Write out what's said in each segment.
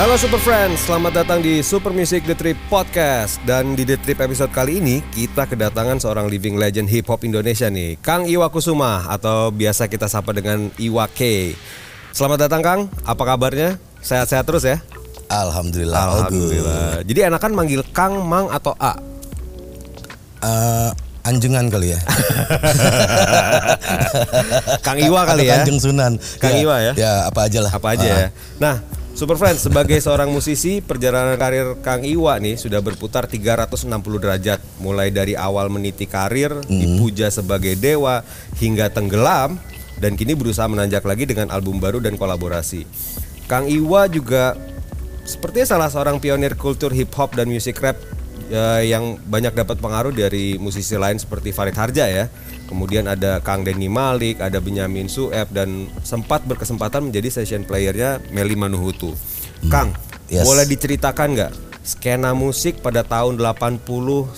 Halo Super Friends, selamat datang di Super Music The Trip Podcast Dan di The Trip episode kali ini kita kedatangan seorang living legend hip hop Indonesia nih Kang Iwa Kusuma atau biasa kita sapa dengan Iwa K Selamat datang Kang, apa kabarnya? Sehat-sehat terus ya? Alhamdulillah. Alhamdulillah Jadi enakan manggil Kang, Mang atau A? Uh, anjungan kali ya. Kang Iwa kali Atau ya? Kanjeng Sunan. Kang Iwa ya? Ya apa aja lah. Apa aja ya? Nah, Super Friends, sebagai seorang musisi, perjalanan karir Kang Iwa nih sudah berputar 360 derajat. Mulai dari awal meniti karir, dipuja sebagai dewa, hingga tenggelam, dan kini berusaha menanjak lagi dengan album baru dan kolaborasi. Kang Iwa juga sepertinya salah seorang pionir kultur hip hop dan musik rap ya, yang banyak dapat pengaruh dari musisi lain seperti Farid Harja ya. Kemudian ada Kang Denny Malik, ada Benyamin Sueb dan sempat berkesempatan menjadi session playernya Meli Manuhutu. Kang, Yes. boleh diceritakan nggak skena musik pada tahun 80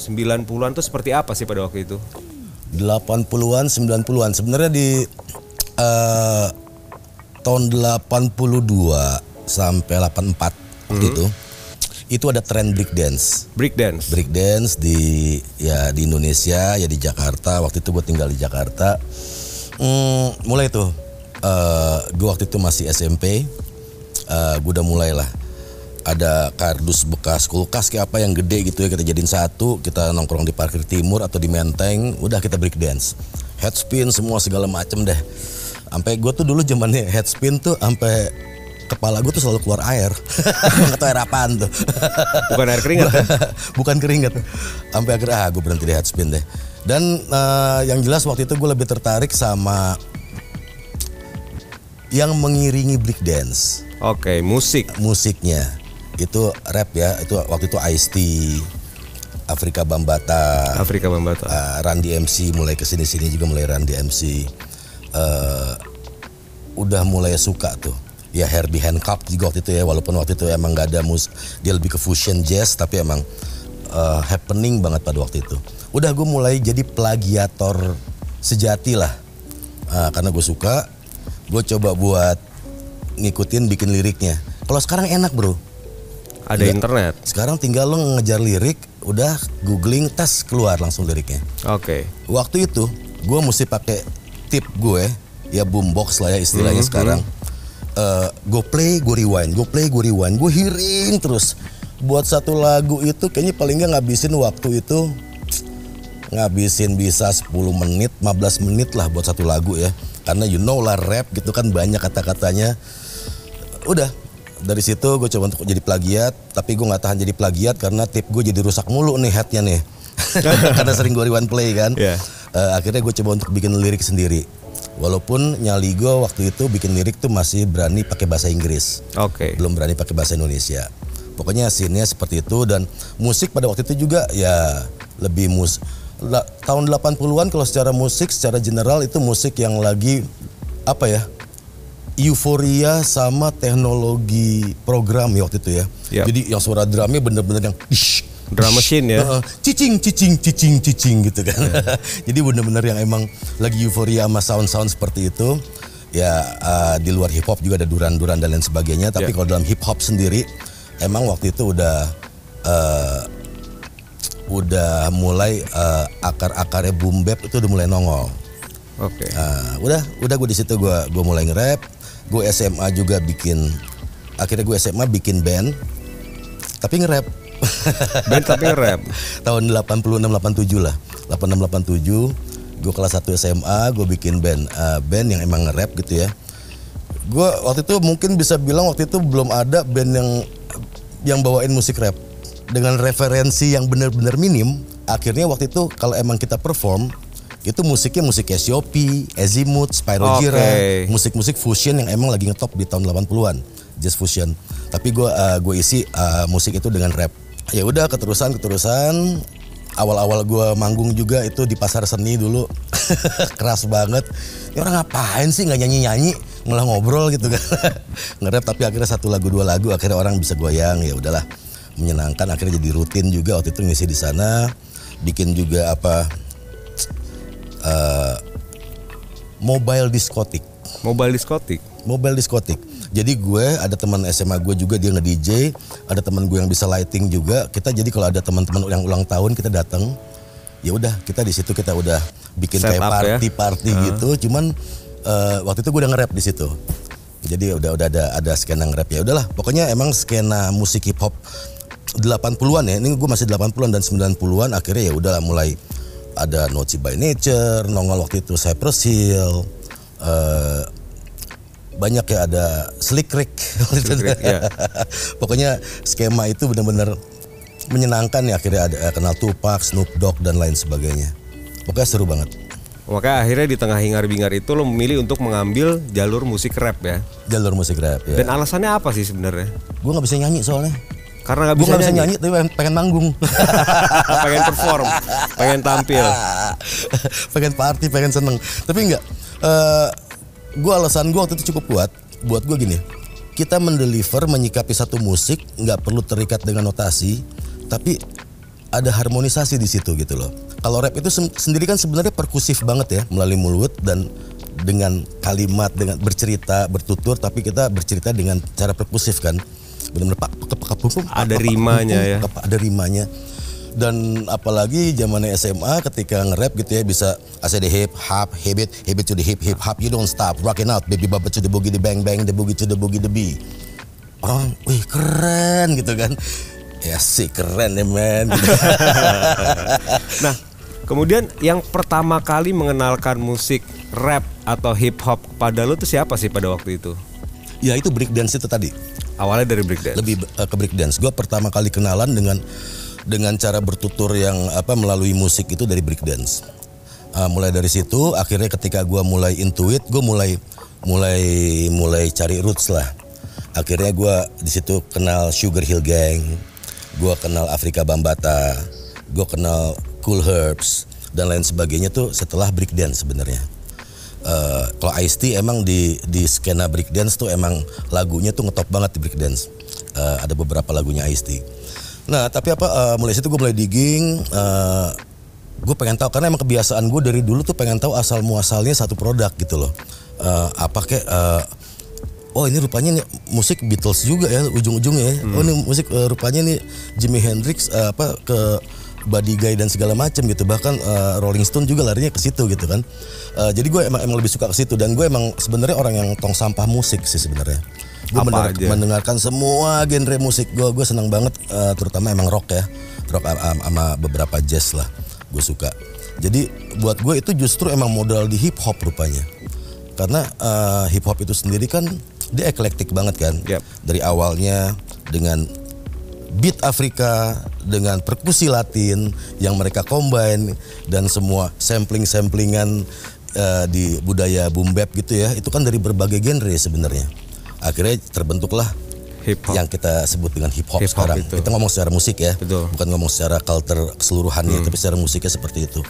90-an itu seperti apa sih pada waktu itu? 80-an, 90-an. Sebenarnya di eh, tahun 82 sampai 84 waktu itu itu ada tren break dance. Breakdance. Break dance di ya di Indonesia ya di Jakarta. Waktu itu gue tinggal di Jakarta. Hmm, mulai tuh eh gue waktu itu masih SMP. eh gue udah mulai lah ada kardus bekas kulkas kayak apa yang gede gitu ya kita jadiin satu kita nongkrong di parkir timur atau di menteng udah kita break dance headspin semua segala macem deh sampai gue tuh dulu zamannya headspin tuh sampai kepala gue tuh selalu keluar air. Nggak tahu air apaan tuh? Bukan air keringat kan? bukan keringat. Sampai akhirnya ah gue berhenti di headspin deh. Dan eh, yang jelas waktu itu gue lebih tertarik sama yang mengiringi break dance. Oke, musik. musiknya. Itu rap ya. Itu waktu itu Ice T Afrika Bambata. Afrika Bambata. uh, Randy MC mulai ke sini sini juga mulai Randy MC Eh, udah mulai suka tuh ya Herbie Hancock juga waktu itu ya walaupun waktu itu emang gak ada mus dia lebih ke fusion jazz tapi emang eh, happening banget pada waktu itu. Udah gue mulai jadi plagiator sejati lah. Ah, karena gue suka gue coba buat ngikutin bikin liriknya. Kalau sekarang enak bro. Ada internet. sekarang tinggal lo ngejar lirik udah googling tes keluar langsung liriknya. Oke. waktu itu gue mesti pakai tip gue ya boombox lah ya istilahnya sekarang Eh gue play gue rewind gue play gue rewind. Gue hearing terus. Buat satu lagu itu kayaknya paling nggak ngabisin waktu itu. Ngabisin bisa 10 menit 15 menit lah buat satu lagu ya. Karena you know lah rap gitu kan banyak kata-katanya. Udah dari situ gue coba untuk jadi plagiat tapi gue nggak tahan jadi plagiat karena tip gue jadi rusak mulu nih headnya nih. Karena sering gue rewind play kan. Iya. Eh, akhirnya gue coba untuk bikin lirik sendiri walaupun nyali gue waktu itu bikin lirik tuh masih berani pakai bahasa Inggris Oke. belum berani pakai bahasa Indonesia pokoknya scene-nya seperti itu dan musik pada waktu itu juga ya lebih mus la- tahun 80-an kalau secara musik secara general itu musik yang lagi apa ya euforia sama teknologi program ya waktu itu ya Yap. jadi yang suara drumnya bener-bener yang Drum machine ya. Heeh, cicing cicing cicing cicing gitu kan. Jadi bener-bener yang emang lagi euforia sama sound-sound seperti itu. Ya eh, di luar hip hop juga ada duran-duran dan lain sebagainya. Tapi Ya. kalau dalam hip hop sendiri, emang waktu itu udah eh, udah mulai eh, akar-akarnya boom bap itu udah mulai nongol. Oke. Nah, udah udah gue di situ gue gue mulai nge-rap. Gue SMA juga bikin akhirnya gue SMA bikin band tapi nge-rap. Band tapi rap. tahun 86 87 lah 86 87 gue kelas 1 SMA gue bikin band eh, band yang emang nge-rap gitu ya gue waktu itu mungkin bisa bilang waktu itu belum ada band yang yang bawain musik rap dengan referensi yang benar-benar minim akhirnya waktu itu kalau emang kita perform itu musiknya musik Cassiope, Azimuth, Spyro Oke. Gyra, musik-musik fusion yang emang lagi ngetop di tahun 80-an, jazz fusion. Tapi gue gue isi eh, musik itu dengan rap. Ya udah keterusan keterusan. Awal-awal gue manggung juga itu di pasar seni dulu keras banget. Ini orang ngapain sih nggak nyanyi-nyanyi, malah ngobrol gitu kan. Nge-rap tapi akhirnya satu lagu dua lagu akhirnya orang bisa goyang ya udahlah menyenangkan akhirnya jadi rutin juga waktu itu ngisi di sana bikin juga apa eh, mobile diskotik Mobile diskotik. mobile diskotik Jadi gue ada teman SMA gue juga dia nge DJ, ada teman gue yang bisa lighting juga. Kita jadi kalau ada teman-teman yang ulang tahun kita datang, ya udah kita di situ kita udah bikin Set kayak up ya. party gitu. Cuman eh, waktu itu gue udah nge-rap di situ. Jadi udah udah ada ada skena nge-rap ya udahlah. Pokoknya emang skena musik hip hop 80-an ya. Ini gue masih 80-an dan 90-an akhirnya ya udah mulai ada Noci by Nature, nongol waktu itu Cypress Hill. eh, banyak ya ada Slick ya. Pokoknya skema itu benar-benar menyenangkan ya akhirnya ada eh, kenal Tupac, Snoop Dogg dan lain sebagainya. Pokoknya seru banget. Makanya akhirnya di tengah hingar-bingar itu lo memilih untuk mengambil jalur musik rap ya. Jalur musik rap ya. Dan alasannya apa sih sebenarnya? Gue nggak bisa nyanyi soalnya. Karena nggak bisa, nggak bisa nyanyi. nyanyi tapi pengen, pengen manggung. pengen perform, pengen tampil. pengen party, pengen seneng. Tapi enggak. Eh gue alasan gue waktu itu cukup kuat. Buat gue gini. Kita mendeliver, menyikapi satu musik nggak perlu terikat dengan notasi, tapi ada harmonisasi di situ gitu loh. Kalau rap itu sen- sendiri kan sebenarnya perkusif banget ya melalui mulut dan dengan kalimat dengan bercerita bertutur tapi kita bercerita dengan cara perkusif kan benar-benar pak Ada rimanya ya. ada rimanya dan apalagi zaman SMA ketika nge-rap gitu ya bisa I say the hip hop habit habit to the hip hip hop you don't stop rocking out. Baby baba to the boogie the bang bang the boogie to the boogie the bee oh wih keren gitu kan. Ya sih keren ya men Nah, kemudian yang pertama kali mengenalkan musik rap atau hip hop kepada lo tuh siapa sih pada waktu itu? ya itu break dance itu tadi. Awalnya dari breakdance. lebih eh, ke break dance gue pertama kali kenalan dengan dengan cara bertutur yang apa melalui musik itu dari break dance Ah, mulai dari situ akhirnya ketika gue mulai intuit gue mulai mulai mulai cari roots lah akhirnya gue di situ kenal Sugar Hill Gang gue kenal Afrika Bambata gue kenal Cool Herbs dan lain sebagainya tuh setelah break dance sebenarnya Eh, kalau Ice T emang di di skena breakdance tuh emang lagunya tuh ngetop banget di breakdance. Eh, ada beberapa lagunya Ice T. Nah tapi apa eh, mulai situ gue mulai digging. gue pengen tahu karena emang kebiasaan gue dari dulu tuh pengen tahu asal muasalnya satu produk gitu loh. Eh, apa kek? eh, oh ini rupanya nih musik Beatles juga ya ujung-ujungnya ya. Oh ini musik eh, rupanya nih Jimi Hendrix eh, apa ke Buddy Guy dan segala macam gitu bahkan eh, Rolling Stone juga larinya ke situ gitu kan Eh, jadi gue emang emang lebih suka ke situ dan gue emang sebenarnya orang yang tong sampah musik sih sebenarnya gue mendengar- aja? mendengarkan semua genre musik. Gue gue senang banget eh, terutama emang rock ya. Rock am- am- sama beberapa jazz lah gue suka. Jadi buat gue itu justru emang modal di hip hop rupanya. Karena eh, hip hop itu sendiri kan dia eklektik banget kan. Yep. dari awalnya dengan beat Afrika dengan perkusi Latin yang mereka combine dan semua sampling-samplingan eh, di budaya boom bap gitu ya itu kan dari berbagai genre sebenarnya akhirnya terbentuklah Hip hop. yang kita sebut dengan hip hop Hip hop sekarang itu. kita ngomong secara musik ya Betul. bukan ngomong secara culture keseluruhannya Hmm. tapi secara musiknya seperti itu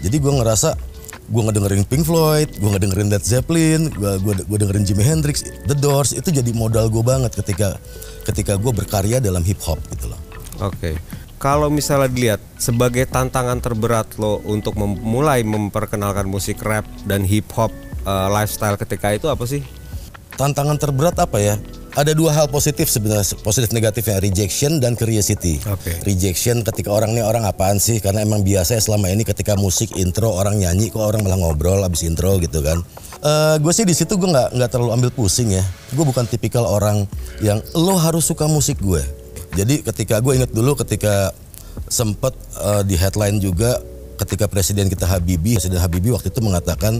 jadi gue ngerasa gue ngedengerin Pink Floyd gue ngedengerin Led Zeppelin gue gue dengerin Jimi Hendrix The Doors itu jadi modal gue banget ketika ketika gue berkarya dalam hip hop gitu loh Oke. Kalau misalnya dilihat sebagai tantangan terberat lo untuk memulai memperkenalkan musik rap dan hip hop eh, lifestyle ketika itu apa sih? Tantangan terberat apa ya? Ada dua hal positif sebenarnya positif negatifnya rejection dan curiosity. Oke. rejection ketika orang ini orang apaan sih? Karena emang biasa selama ini ketika musik intro orang nyanyi kok orang malah ngobrol abis intro gitu kan. Gue sih di situ gue nggak nggak terlalu ambil pusing ya. Gue bukan tipikal orang yang lo harus suka musik gue jadi ketika gue inget dulu ketika sempet eh, di headline juga ketika presiden kita Habibie presiden Habibie waktu itu mengatakan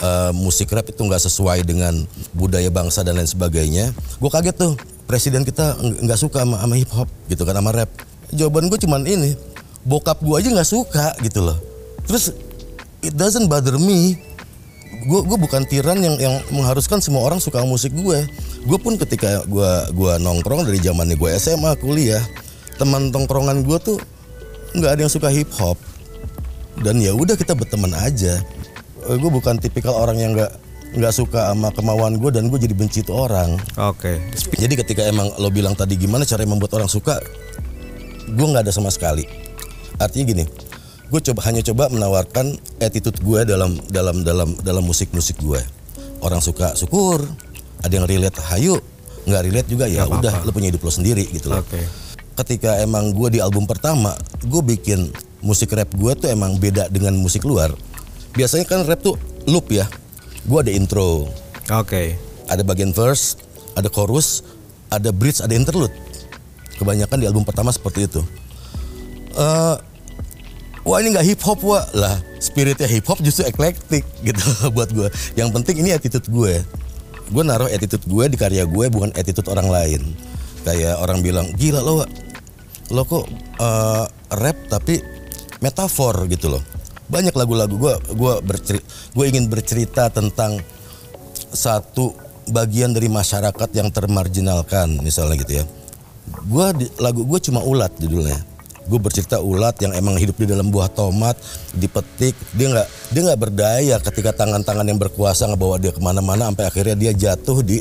eh, musik rap itu nggak sesuai dengan budaya bangsa dan lain sebagainya. Gue kaget tuh presiden kita nggak suka sama, sama hip hop gitu kan sama rap. Jawaban gue cuman ini bokap gue aja nggak suka gitu loh. Terus it doesn't bother me. Gue gue bukan tiran yang yang mengharuskan semua orang suka musik gue gue pun ketika gue gua nongkrong dari zamannya gue SMA kuliah teman tongkrongan gue tuh nggak ada yang suka hip hop dan ya udah kita berteman aja gue bukan tipikal orang yang nggak nggak suka sama kemauan gue dan gue jadi benci tuh orang Oke. jadi ketika emang lo bilang tadi gimana cara membuat orang suka, gue nggak ada sama sekali. Artinya gini, gue coba hanya coba menawarkan attitude gue dalam dalam dalam dalam musik musik gue. Orang suka syukur, ada yang relate hayu, nggak relate juga ya udah lu punya hidup lo sendiri gitu loh Oke. ketika emang gue di album pertama gue bikin musik rap gue tuh emang beda dengan musik luar biasanya kan rap tuh loop ya. Gue ada intro. Oke. ada bagian verse ada chorus ada bridge ada interlude. Kebanyakan di album pertama seperti itu. Eh, wah ini nggak hip hop wah. Lah spiritnya hip hop justru eklektik gitu buat gue yang penting ini attitude gue gue naruh attitude gue di karya gue bukan attitude orang lain. Kayak orang bilang gila lo lo kok eh, rap tapi metafor gitu loh banyak lagu-lagu. Gue gue gue ingin bercerita tentang satu bagian dari masyarakat yang termarginalkan misalnya gitu ya. Gue lagu gue cuma ulat judulnya. Gue bercerita ulat yang emang hidup di dalam buah tomat dipetik. Dia nggak dia nggak berdaya ketika tangan-tangan yang berkuasa ngebawa dia ke mana-mana sampai akhirnya dia jatuh di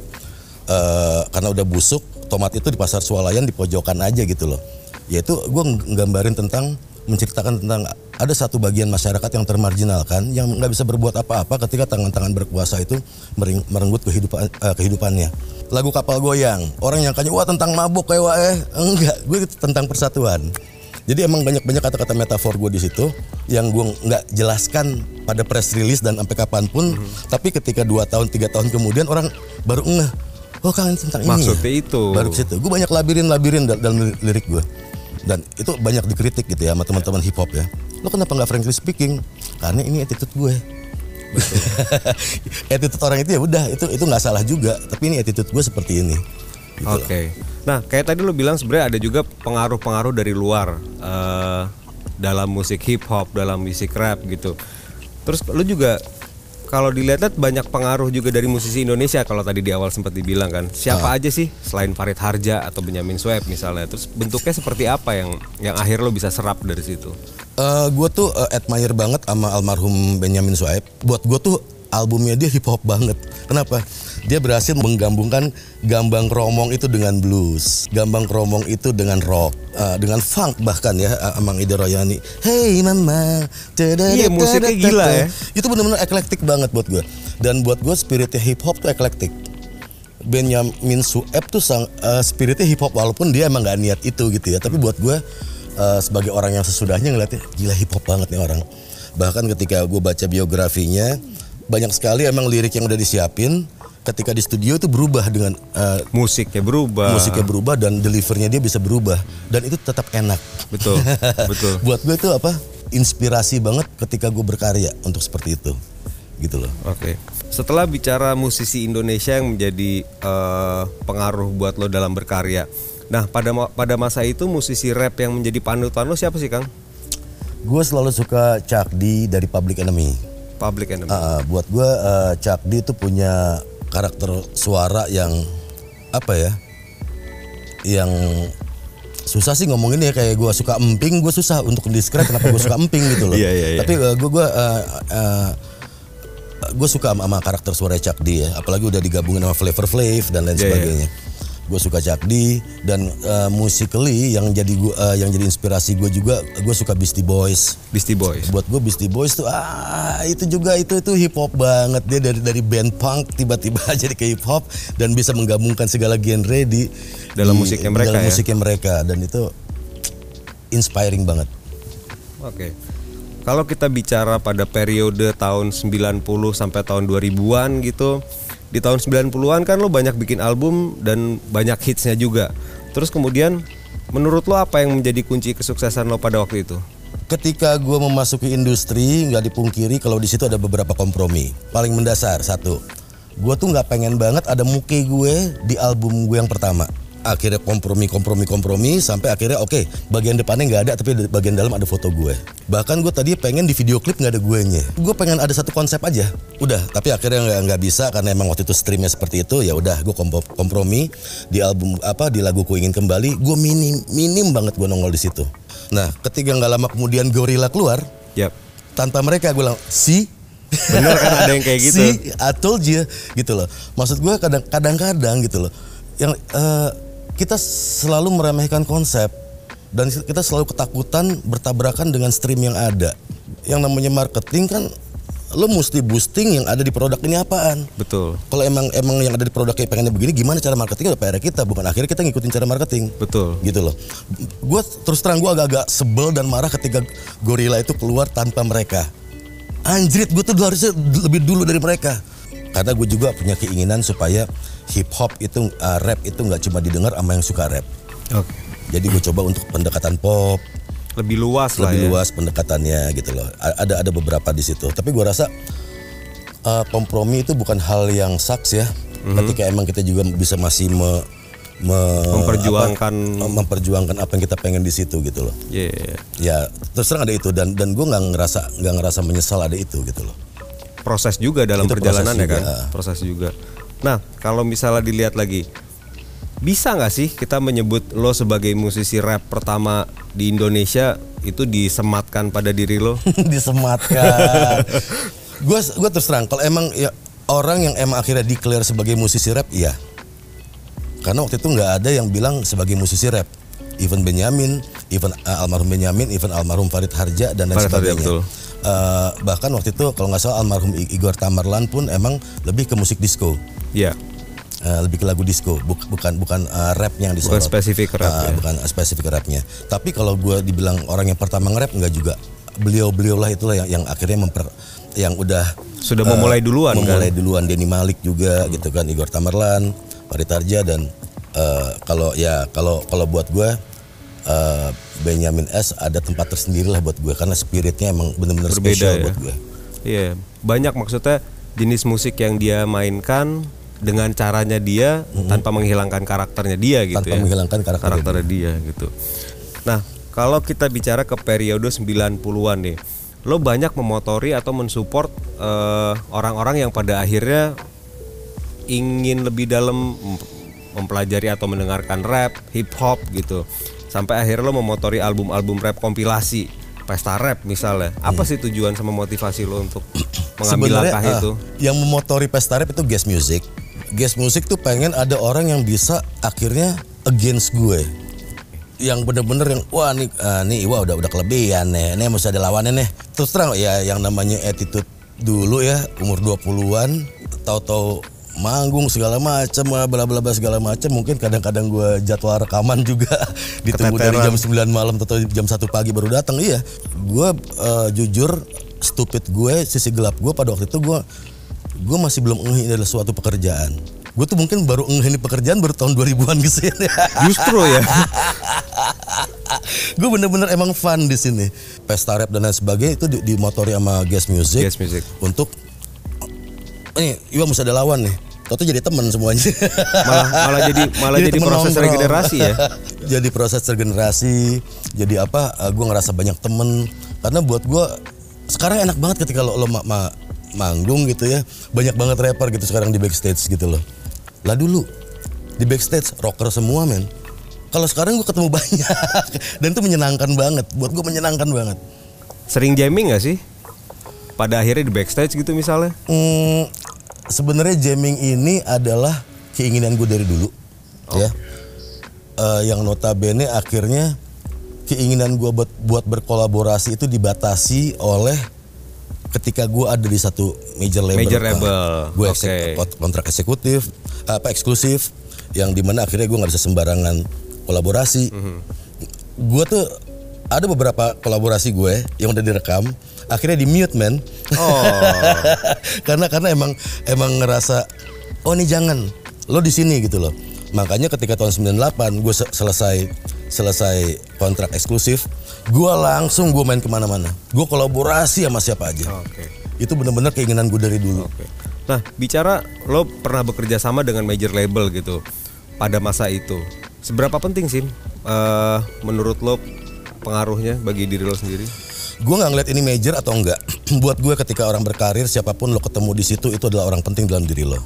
eh, karena udah busuk tomat itu di pasar swalayan di pojokan aja gitu loh. Yaitu gue nggambarin tentang menceritakan tentang ada satu bagian masyarakat yang termarginalkan yang nggak bisa berbuat apa-apa ketika tangan-tangan berkuasa itu mering- merenggut kehidupan eh, kehidupannya. Lagu kapal goyang, orang yang kayaknya wah tentang mabuk kayak wah eh enggak, gue itu tentang persatuan. Jadi emang banyak-banyak kata-kata metafor gue di situ yang gue nggak jelaskan pada press release dan sampai kapan pun. Tapi ketika dua tahun tiga tahun kemudian orang baru ngeh, oh kan tentang ini. ya?" Maksudnya itu. Baru situ. Gue banyak labirin-labirin dal- dalam lir- lirik gue. Dan itu banyak dikritik gitu ya sama teman-teman hip hop ya. Lo kenapa nggak frankly speaking? Karena ini attitude gue. attitude orang itu ya udah itu itu nggak salah juga. Tapi ini attitude gue seperti ini. Gitu. Oke. Nah, kayak tadi lu bilang sebenarnya ada juga pengaruh-pengaruh dari luar eh, dalam musik hip hop, dalam musik rap gitu. Terus lu juga kalau dilihat-lihat banyak pengaruh juga dari musisi Indonesia kalau tadi di awal sempat dibilang kan. Siapa Ah. aja sih selain Farid Harja atau Benyamin Sueb misalnya. Terus bentuknya seperti apa yang yang akhir lo bisa serap dari situ? Eh gue tuh eh, admire banget sama almarhum Benyamin Sueb. Buat gue tuh albumnya dia hip hop banget. Kenapa? Dia berhasil menggabungkan gambang kromong itu dengan blues, gambang kromong itu dengan rock, eh, dengan funk bahkan ya, eh, Amang Ida Royani. Hey mama, Iya, musiknya gila ya. Itu benar-benar eklektik banget buat gue. Dan buat gue spiritnya hip hop tuh eklektik. Benyamin Sueb tuh sang, eh, spiritnya hip hop walaupun dia emang nggak niat itu gitu ya. Tapi buat gue eh, sebagai orang yang sesudahnya ngeliatnya gila hip hop banget nih orang. Bahkan ketika gue baca biografinya banyak sekali emang lirik yang udah disiapin ketika di studio itu berubah dengan eh, Musiknya berubah. musiknya berubah dan delivernya dia bisa berubah dan itu tetap enak. Betul, betul. Buat gue itu apa? Inspirasi banget ketika gue berkarya untuk seperti itu. Gitu loh. Oke. Setelah bicara musisi Indonesia yang menjadi eh, pengaruh buat lo dalam berkarya. Nah, pada pada masa itu musisi rap yang menjadi panutan lo siapa sih, Kang? Gue selalu suka Chuck D dari Public Enemy. Public Enemy. Ah, buat gue eh, Chuck D itu punya karakter suara yang apa ya? Yang susah sih ngomonginnya kayak gue suka emping, gue susah untuk describe kenapa gue suka emping gitu loh. Iya, iya, iya. Tapi gue gue gue suka sama, sama karakter suara Chuck D ya, apalagi udah digabungin sama Flavor Flav dan lain Iya, iya. sebagainya. Gue suka D dan eh, musically yang jadi gua, eh, yang jadi inspirasi gue juga gue suka Beastie Boys Beastie Boys. buat gue Beastie Boys tuh ah itu juga itu itu hip hop banget dia dari dari band punk tiba-tiba jadi ke hip hop dan bisa menggabungkan segala genre di Dalam di- musiknya mereka dalam ya? musiknya mereka dan itu inspiring banget Oke. Kalau kita bicara pada periode tahun 90 sampai tahun 2000-an gitu, di tahun 90-an kan lo banyak bikin album dan banyak hitsnya juga. Terus kemudian menurut lo apa yang menjadi kunci kesuksesan lo pada waktu itu? ketika gue memasuki industri nggak dipungkiri kalau di situ ada beberapa kompromi paling mendasar satu gue tuh nggak pengen banget ada muke gue di album gue yang pertama akhirnya kompromi kompromi kompromi sampai akhirnya oke bagian depannya nggak ada tapi bagian dalam ada foto gue. Bahkan gue tadi pengen di video klip nggak ada gue nya gue pengen ada satu konsep aja. Udah tapi akhirnya nggak nggak bisa karena emang waktu itu streamnya seperti itu ya udah gue kompromi di album apa di lagu ku ingin kembali gue minim minim banget gue nongol di situ. Nah ketika nggak lama kemudian Gorilla keluar Yap. tanpa mereka gue bilang si? Bener kan ada yang kayak gitu. si I told you gitu loh. Maksud gue kadang kadang-kadang gitu loh. Yang eh, kita selalu meremehkan konsep dan kita selalu ketakutan bertabrakan dengan stream yang ada yang namanya marketing kan lo mesti boosting yang ada di produk ini apaan. Betul. Kalau emang emang yang ada di produknya pengennya begini, gimana cara marketingnya udah PR kita, bukan akhirnya kita ngikutin cara marketing. Betul. Gitu loh. Gue terus terang gue agak-agak sebel dan marah ketika Gorilla itu keluar tanpa mereka. Anjrit, gue tuh harusnya lebih dulu dari mereka. Karena gue juga punya keinginan supaya hip hop itu uh, rap itu nggak cuma didengar sama yang suka rap. Oke. Jadi gue coba untuk pendekatan pop, Lebih luas lah lebih ya. luas pendekatannya gitu loh. Ada ada beberapa di situ. Tapi gue rasa uh, kompromi itu bukan hal yang saks ya. Mhm. Ketika emang kita juga bisa masih me, me- Memperjuangkan apa, memperjuangkan apa yang kita pengen di situ gitu loh. Iya, iya. Ya terus terang ada itu dan dan gue nggak ngerasa nggak ngerasa menyesal ada itu gitu loh. proses juga dalam Itu perjalanan ya juga. kan proses juga nah kalau misalnya dilihat lagi bisa nggak sih kita menyebut lo sebagai musisi rap pertama di Indonesia itu disematkan pada diri lo Disematkan. Gue gue terus terang kalau emang ya orang yang emang akhirnya declare sebagai musisi rap iya. Karena waktu itu nggak ada yang bilang sebagai musisi rap. Even Benyamin, even uh, almarhum Benyamin, even almarhum Farid Harja dan lain Farid Harja, sebagainya. betul. Uh, bahkan waktu itu kalau nggak salah almarhum Igor Tamerlan pun emang lebih ke musik disco. ya Uh, lebih ke lagu disco, Buk- bukan bukan uh, rapnya yang disorot. Bukan spesifik rap Uh, ya. Bukan spesifik rapnya. Tapi kalau gue dibilang orang yang pertama nge-rap nggak juga. Beliau-beliau lah itulah yang yang akhirnya memper yang udah Sudah uh, memulai duluan kan? memulai duluan Denny Malik juga gitu kan Igor Tamerlan, Farid Harja dan uh, kalau ya kalau kalau buat gue uh, Benyamin S ada tempat tersendiri lah buat gue karena spiritnya emang bener-bener Berbeda spesial ya. buat gue. Iya, banyak maksudnya jenis musik yang dia mainkan dengan caranya dia tanpa menghilangkan karakternya dia gitu Tanpa ya. menghilangkan karakter karakternya dia gitu. Nah, kalau kita bicara ke periode 90-an nih, lo banyak memotori atau mensupport eh, orang-orang yang pada akhirnya ingin lebih dalam mem- mempelajari atau mendengarkan rap, hip hop gitu. Sampai akhirnya lo memotori album-album rap kompilasi, pesta rap misalnya. Apa sih tujuan sama motivasi lo untuk mengambil Sebenarnya, langkah ah, itu? yang memotori pesta rap itu guest music. Guest music tuh pengen ada orang yang bisa akhirnya against gue. Yang bener-bener yang wah nih ah, nih wah udah udah kelebihan nih. Nih mesti ada lawannya nih. Terus terang ya yang namanya attitude dulu ya umur 20-an tahu-tahu manggung segala macam bla bla bla segala macam mungkin kadang-kadang gue jadwal rekaman juga. Ditunggu dari jam 9 malam atau jam 1 pagi baru datang iya gue eh, jujur stupid gue sisi gelap gue pada waktu itu gue gue masih belum ngeh ini adalah suatu pekerjaan. Gue tuh mungkin baru ngeh ini pekerjaan baru tahun 2000-an ke sini Justru ya. gue bener-bener emang fun di sini. Pesta rap dan lain sebagainya itu di- dimotori sama guest music. Guest music. untuk nih Iwa mesti ada lawan nih Toto jadi temen semuanya Malah malah jadi malah jadi, temen proses nongkrong. regenerasi ya. jadi proses regenerasi jadi apa eh, gue ngerasa banyak temen karena buat gue sekarang enak banget ketika lo, lo ma- ma- manggung gitu ya banyak banget rapper gitu sekarang di backstage gitu loh lah dulu di backstage rocker semua men kalau sekarang gue ketemu banyak dan itu menyenangkan banget buat gue menyenangkan banget Sering jamming gak sih? Pada akhirnya di backstage gitu misalnya. Hmm, sebenarnya jamming ini adalah keinginan gue dari dulu, ya. Eh, yang notabene akhirnya keinginan gue buat, buat berkolaborasi itu dibatasi oleh ketika gue ada di satu major label. Major label, Gue oke. kontrak eksekutif, apa eksklusif, yang di mana akhirnya gue nggak bisa sembarangan kolaborasi. Mhm. Gue tuh ada beberapa kolaborasi gue yang udah direkam, akhirnya di mute man. Oh. karena karena emang emang ngerasa oh ini jangan lo di sini gitu loh makanya ketika tahun 98 gue se- selesai selesai kontrak eksklusif gue langsung gue main ke mana-mana gue kolaborasi sama siapa aja Oke. itu bener-bener keinginan gue dari dulu Oke. Nah, bicara lo pernah bekerja sama dengan major label gitu pada masa itu. Seberapa penting sih eh, menurut lo pengaruhnya bagi diri lo sendiri? Gue nggak ngeliat ini major atau enggak buat gue ketika orang berkarir siapa pun lo ketemu di situ itu adalah orang penting dalam diri lo.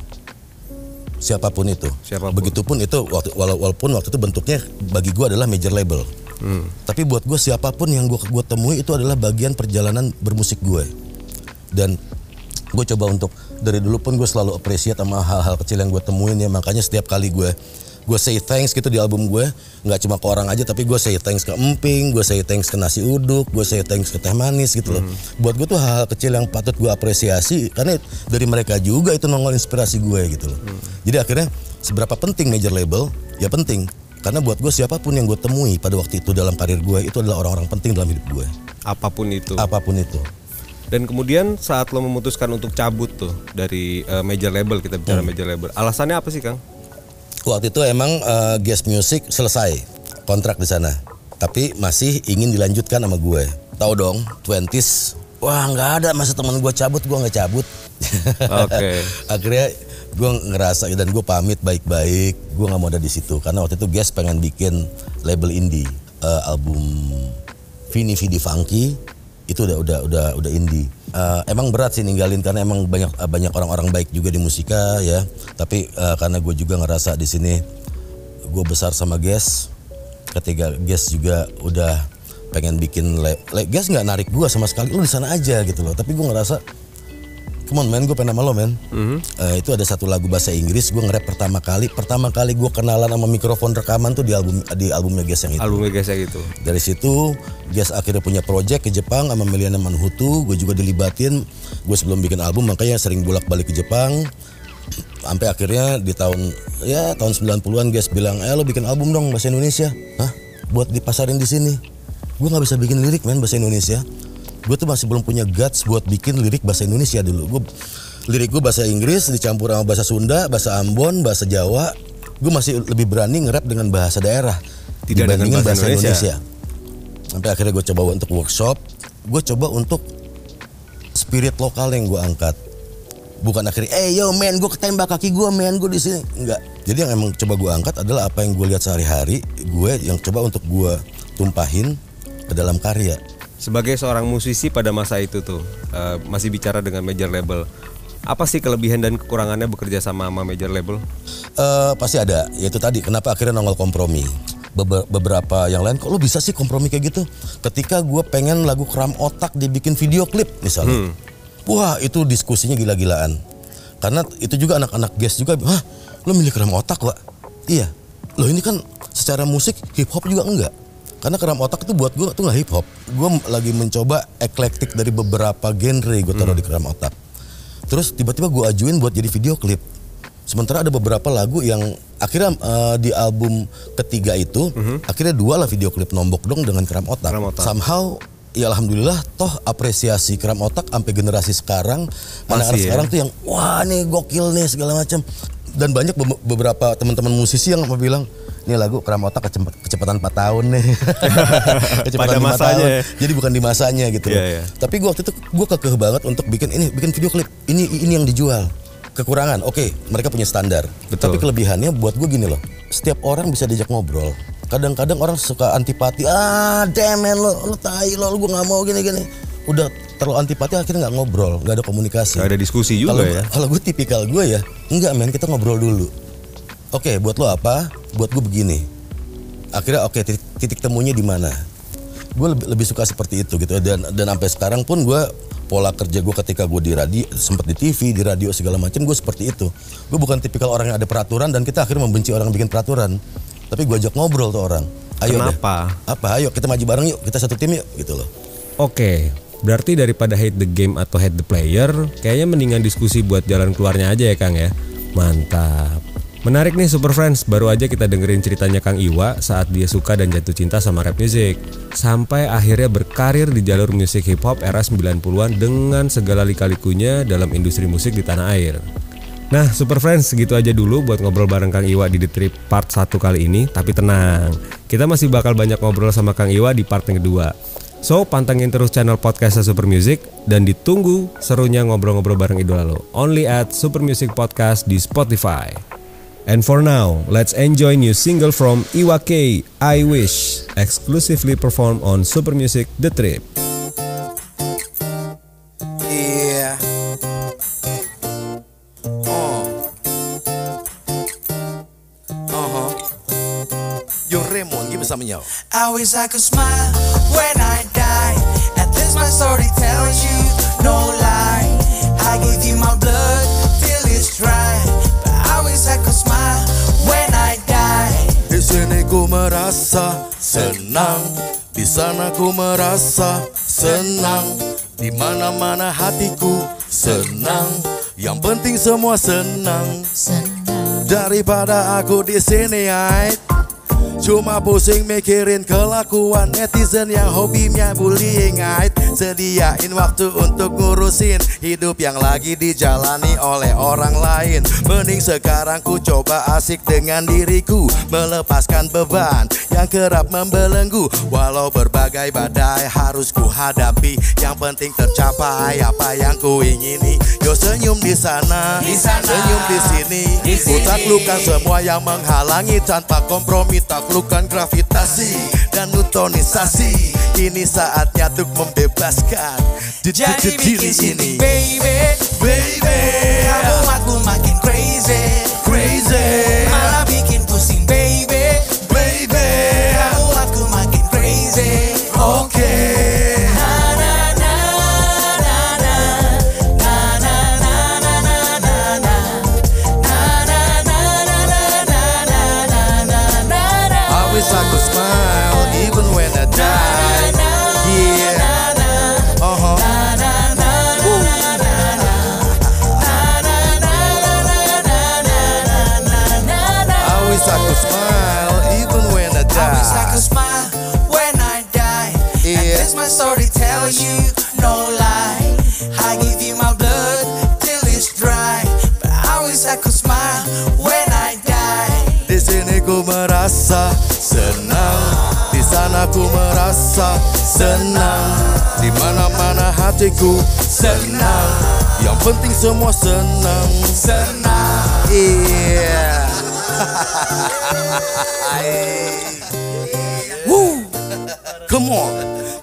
Siapa pun itu. Siapa pun. begitupun itu waktu wala- walaupun waktu itu bentuknya bagi gue adalah major label. Tapi buat gue siapa pun yang gue gue temui itu adalah bagian perjalanan bermusik gue dan gue coba untuk dari dulu pun gue selalu appreciate sama hal-hal kecil yang gue temuin ya. Makanya setiap kali gue gue say thanks gitu di album gue nggak cuma ke orang aja tapi gue say thanks ke emping gue say thanks ke nasi uduk gue say thanks ke teh manis gitu loh buat gue tuh hal-hal kecil yang patut gue apresiasi karena dari mereka juga itu nongol inspirasi gue gitu loh jadi akhirnya seberapa penting major label ya penting karena buat gue siapa pun yang gue temui pada waktu itu dalam karir gue itu adalah orang-orang penting dalam hidup gue Apa pun itu. apa pun itu Dan kemudian saat lo memutuskan untuk cabut tuh dari eh, major label kita bicara Hmm. major label. Alasannya apa sih, Kang? Waktu itu emang eh, guest music selesai kontrak di sana, tapi masih ingin dilanjutkan sama gue. Tahu dong, twenties. Wah nggak ada masa teman gue cabut, gue nggak cabut. Oke. Akhirnya gue ngerasa dan gue pamit baik-baik, gue nggak mau ada di situ karena waktu itu guest pengen bikin label indie, Eh, album Vini Vidi Funky itu udah udah udah udah indie. Eh, emang berat sih ninggalin karena emang banyak eh, banyak orang-orang baik juga di musika ya. Tapi eh, karena gue juga ngerasa di sini gue besar sama Guess. Ketika Guess juga udah pengen bikin le, le- Guess nggak narik gue sama sekali. Lu di sana aja gitu loh. Tapi gue ngerasa Come on man, gue pengen sama lo man. Eh, itu ada satu lagu bahasa Inggris, gue nge-rap pertama kali. Pertama kali gue kenalan sama mikrofon rekaman tuh di album di albumnya Guess yang itu. Albumnya guys gitu. Dari situ, Guess akhirnya punya project ke Jepang sama Meliana Manhutu. Gue juga dilibatin. Gue sebelum bikin album makanya sering bolak-balik ke Jepang. Sampai akhirnya di tahun ya tahun 90-an Guess bilang, "Eh lo bikin album dong bahasa Indonesia." Hah? Buat dipasarin di sini. Gue nggak bisa bikin lirik men bahasa Indonesia. Gue tuh masih belum punya guts buat bikin lirik bahasa Indonesia dulu. Gue lirik gue bahasa Inggris dicampur sama bahasa Sunda, bahasa Ambon, bahasa Jawa. Gue masih lebih berani nge-rap dengan bahasa daerah Tidak dengan dibandingin bahasa Indonesia. Sampai akhirnya gue coba untuk workshop, gue coba untuk spirit lokal yang gue angkat. Bukan akhirnya, eh yo man, gue ketembak kaki gue man, gue di sini. Enggak. Jadi yang emang coba gue angkat adalah apa yang gue lihat sehari-hari, gue yang coba untuk gue tumpahin ke dalam karya. Sebagai seorang musisi pada masa itu tuh eh, masih bicara dengan major label. Apa sih kelebihan dan kekurangannya bekerja sama sama major label? Eh pasti ada, yaitu tadi kenapa akhirnya nongol kompromi. Beber- beberapa yang lain, kok lu bisa sih kompromi kayak gitu? Ketika gue pengen lagu keram otak dibikin video klip misalnya, wah itu diskusinya gila-gilaan. Karena itu juga anak-anak guest juga, hah, lu milih keram otak, Wak? Iya. Loh ini kan secara musik hip hop juga enggak. Karena keram otak itu buat gue tuh nggak hip hop. Gue lagi mencoba eklektik dari beberapa genre gue taruh di keram otak. Terus tiba-tiba gue ajuin buat jadi video klip. Sementara ada beberapa lagu yang akhirnya eh, di album ketiga itu akhirnya dua lah video klip nombok dong dengan keram otak. Keram Otak. Somehow ya alhamdulillah toh apresiasi keram otak sampai generasi sekarang anak-anak ya. sekarang tuh yang wah nih gokil nih segala macam. Dan banyak be- beberapa teman-teman musisi yang bilang ini lagu keram otak kecep- kecepatan 4 tahun nih. kecepatan Pada lima masanya tahun. Jadi bukan di masanya gitu. Iya, iya. Tapi gue waktu itu gue kekeh banget untuk bikin ini, bikin video klip. Ini ini yang dijual. Kekurangan, oke, mereka punya standar. Betul. Tapi kelebihannya buat gue gini loh. Setiap orang bisa diajak ngobrol. Kadang-kadang orang suka antipati. Ah, damn man lo, lo tai lo, gue nggak mau gini-gini. Udah terlalu antipati akhirnya nggak ngobrol, nggak ada komunikasi. Gak ada diskusi juga Kalau ya. kalau gue tipikal gue ya, enggak men kita ngobrol dulu. Oke, buat lo apa? Buat gue begini. Akhirnya oke titik, titik temunya di mana? Gue lebih, lebih suka seperti itu gitu dan dan sampai sekarang pun gue pola kerja gue ketika gue di radio sempat di TV di radio segala macam gue seperti itu gue bukan tipikal orang yang ada peraturan dan kita akhirnya membenci orang yang bikin peraturan tapi gue ajak ngobrol tuh orang ayo deh. Kenapa? apa ayo kita maju bareng yuk kita satu tim yuk gitu loh Oke, berarti daripada hate the game atau hate the player, kayaknya mendingan diskusi buat jalan keluarnya aja ya Kang ya. Mantap. Menarik nih Super Friends, baru aja kita dengerin ceritanya Kang Iwa saat dia suka dan jatuh cinta sama rap music. Sampai akhirnya berkarir di jalur musik hip hop era 90-an dengan segala lika-likunya dalam industri musik di tanah air. Nah, Super Friends, segitu aja dulu buat ngobrol bareng Kang Iwa di The Trip part 1 kali ini. Tapi tenang, kita masih bakal banyak ngobrol sama Kang Iwa di part yang kedua. So, pantengin terus channel podcastnya Super Music dan ditunggu serunya ngobrol-ngobrol bareng idola lo. Only at Super Music Podcast di Spotify. And for now, let's enjoy new single from Iwa I Wish, exclusively performed on Super Music The Trip. Yeah. Uh. Uh-huh. Yo Raymond, give me some yo. I wish I could smile when I die. At least my story tells you no lie. I gave you my blood merasa senang. Di sana ku merasa senang. Di mana-mana hatiku senang. Yang penting semua senang. Daripada aku di sini ait Cuma pusing mikirin kelakuan netizen yang hobinya bullying ait. Sediain waktu untuk ngurusin hidup yang lagi dijalani oleh orang lain. Mending sekarang ku coba asik dengan diriku Melepaskan beban yang kerap membelenggu. Walau berbagai badai harus ku hadapi Yang penting tercapai apa yang ku ingini. Yo senyum di sana, Di sana. senyum di sini. Di Ku sini. taklukkan semua yang menghalangi tanpa kompromi taklukkan gravitasi dan nutonisasi. Kini saatnya untuk membebaskan di- di- Jadi di- diri ini. baby Baby. Kamu aku makin crazy Crazy merasa senang, di sana ku merasa senang, di mana-mana hatiku senang. Yang penting semua senang, Senang. iya. Woo, come on,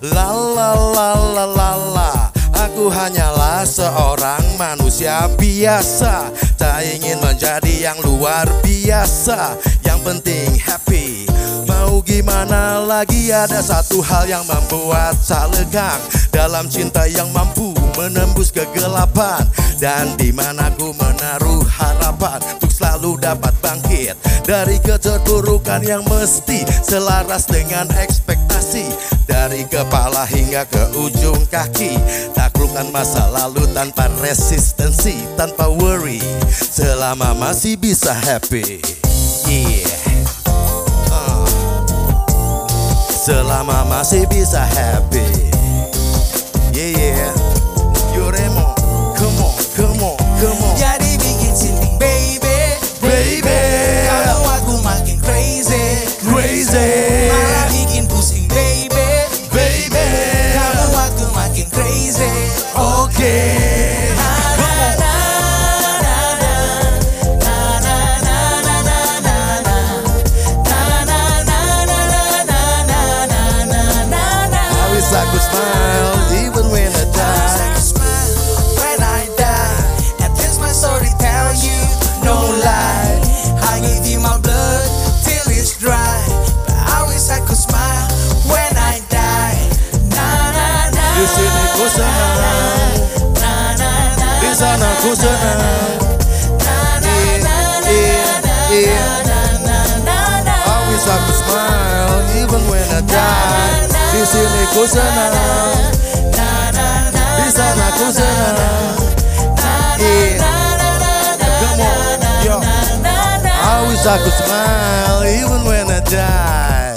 la la la la la la. Aku hanyalah seorang manusia biasa Tak ingin menjadi yang luar biasa. Yang penting happy. Mau gimana lagi? Ada satu hal yang membuat tak legang. Dalam cinta yang mampu menembus kegelapan. Dan di mana ku menaruh harapan Untuk selalu dapat bangkit Dari keterpurukan yang mesti Selaras dengan ekspektasi. Dari kepala hingga ke ujung kaki Taklukkan masa lalu tanpa resistensi Tanpa worry. Selama masih bisa happy. Yeah. Uh. Selama masih bisa happy. Yeah yeah senang Di sana Yeah. Come on, yo. I wish I could smile? Even when I die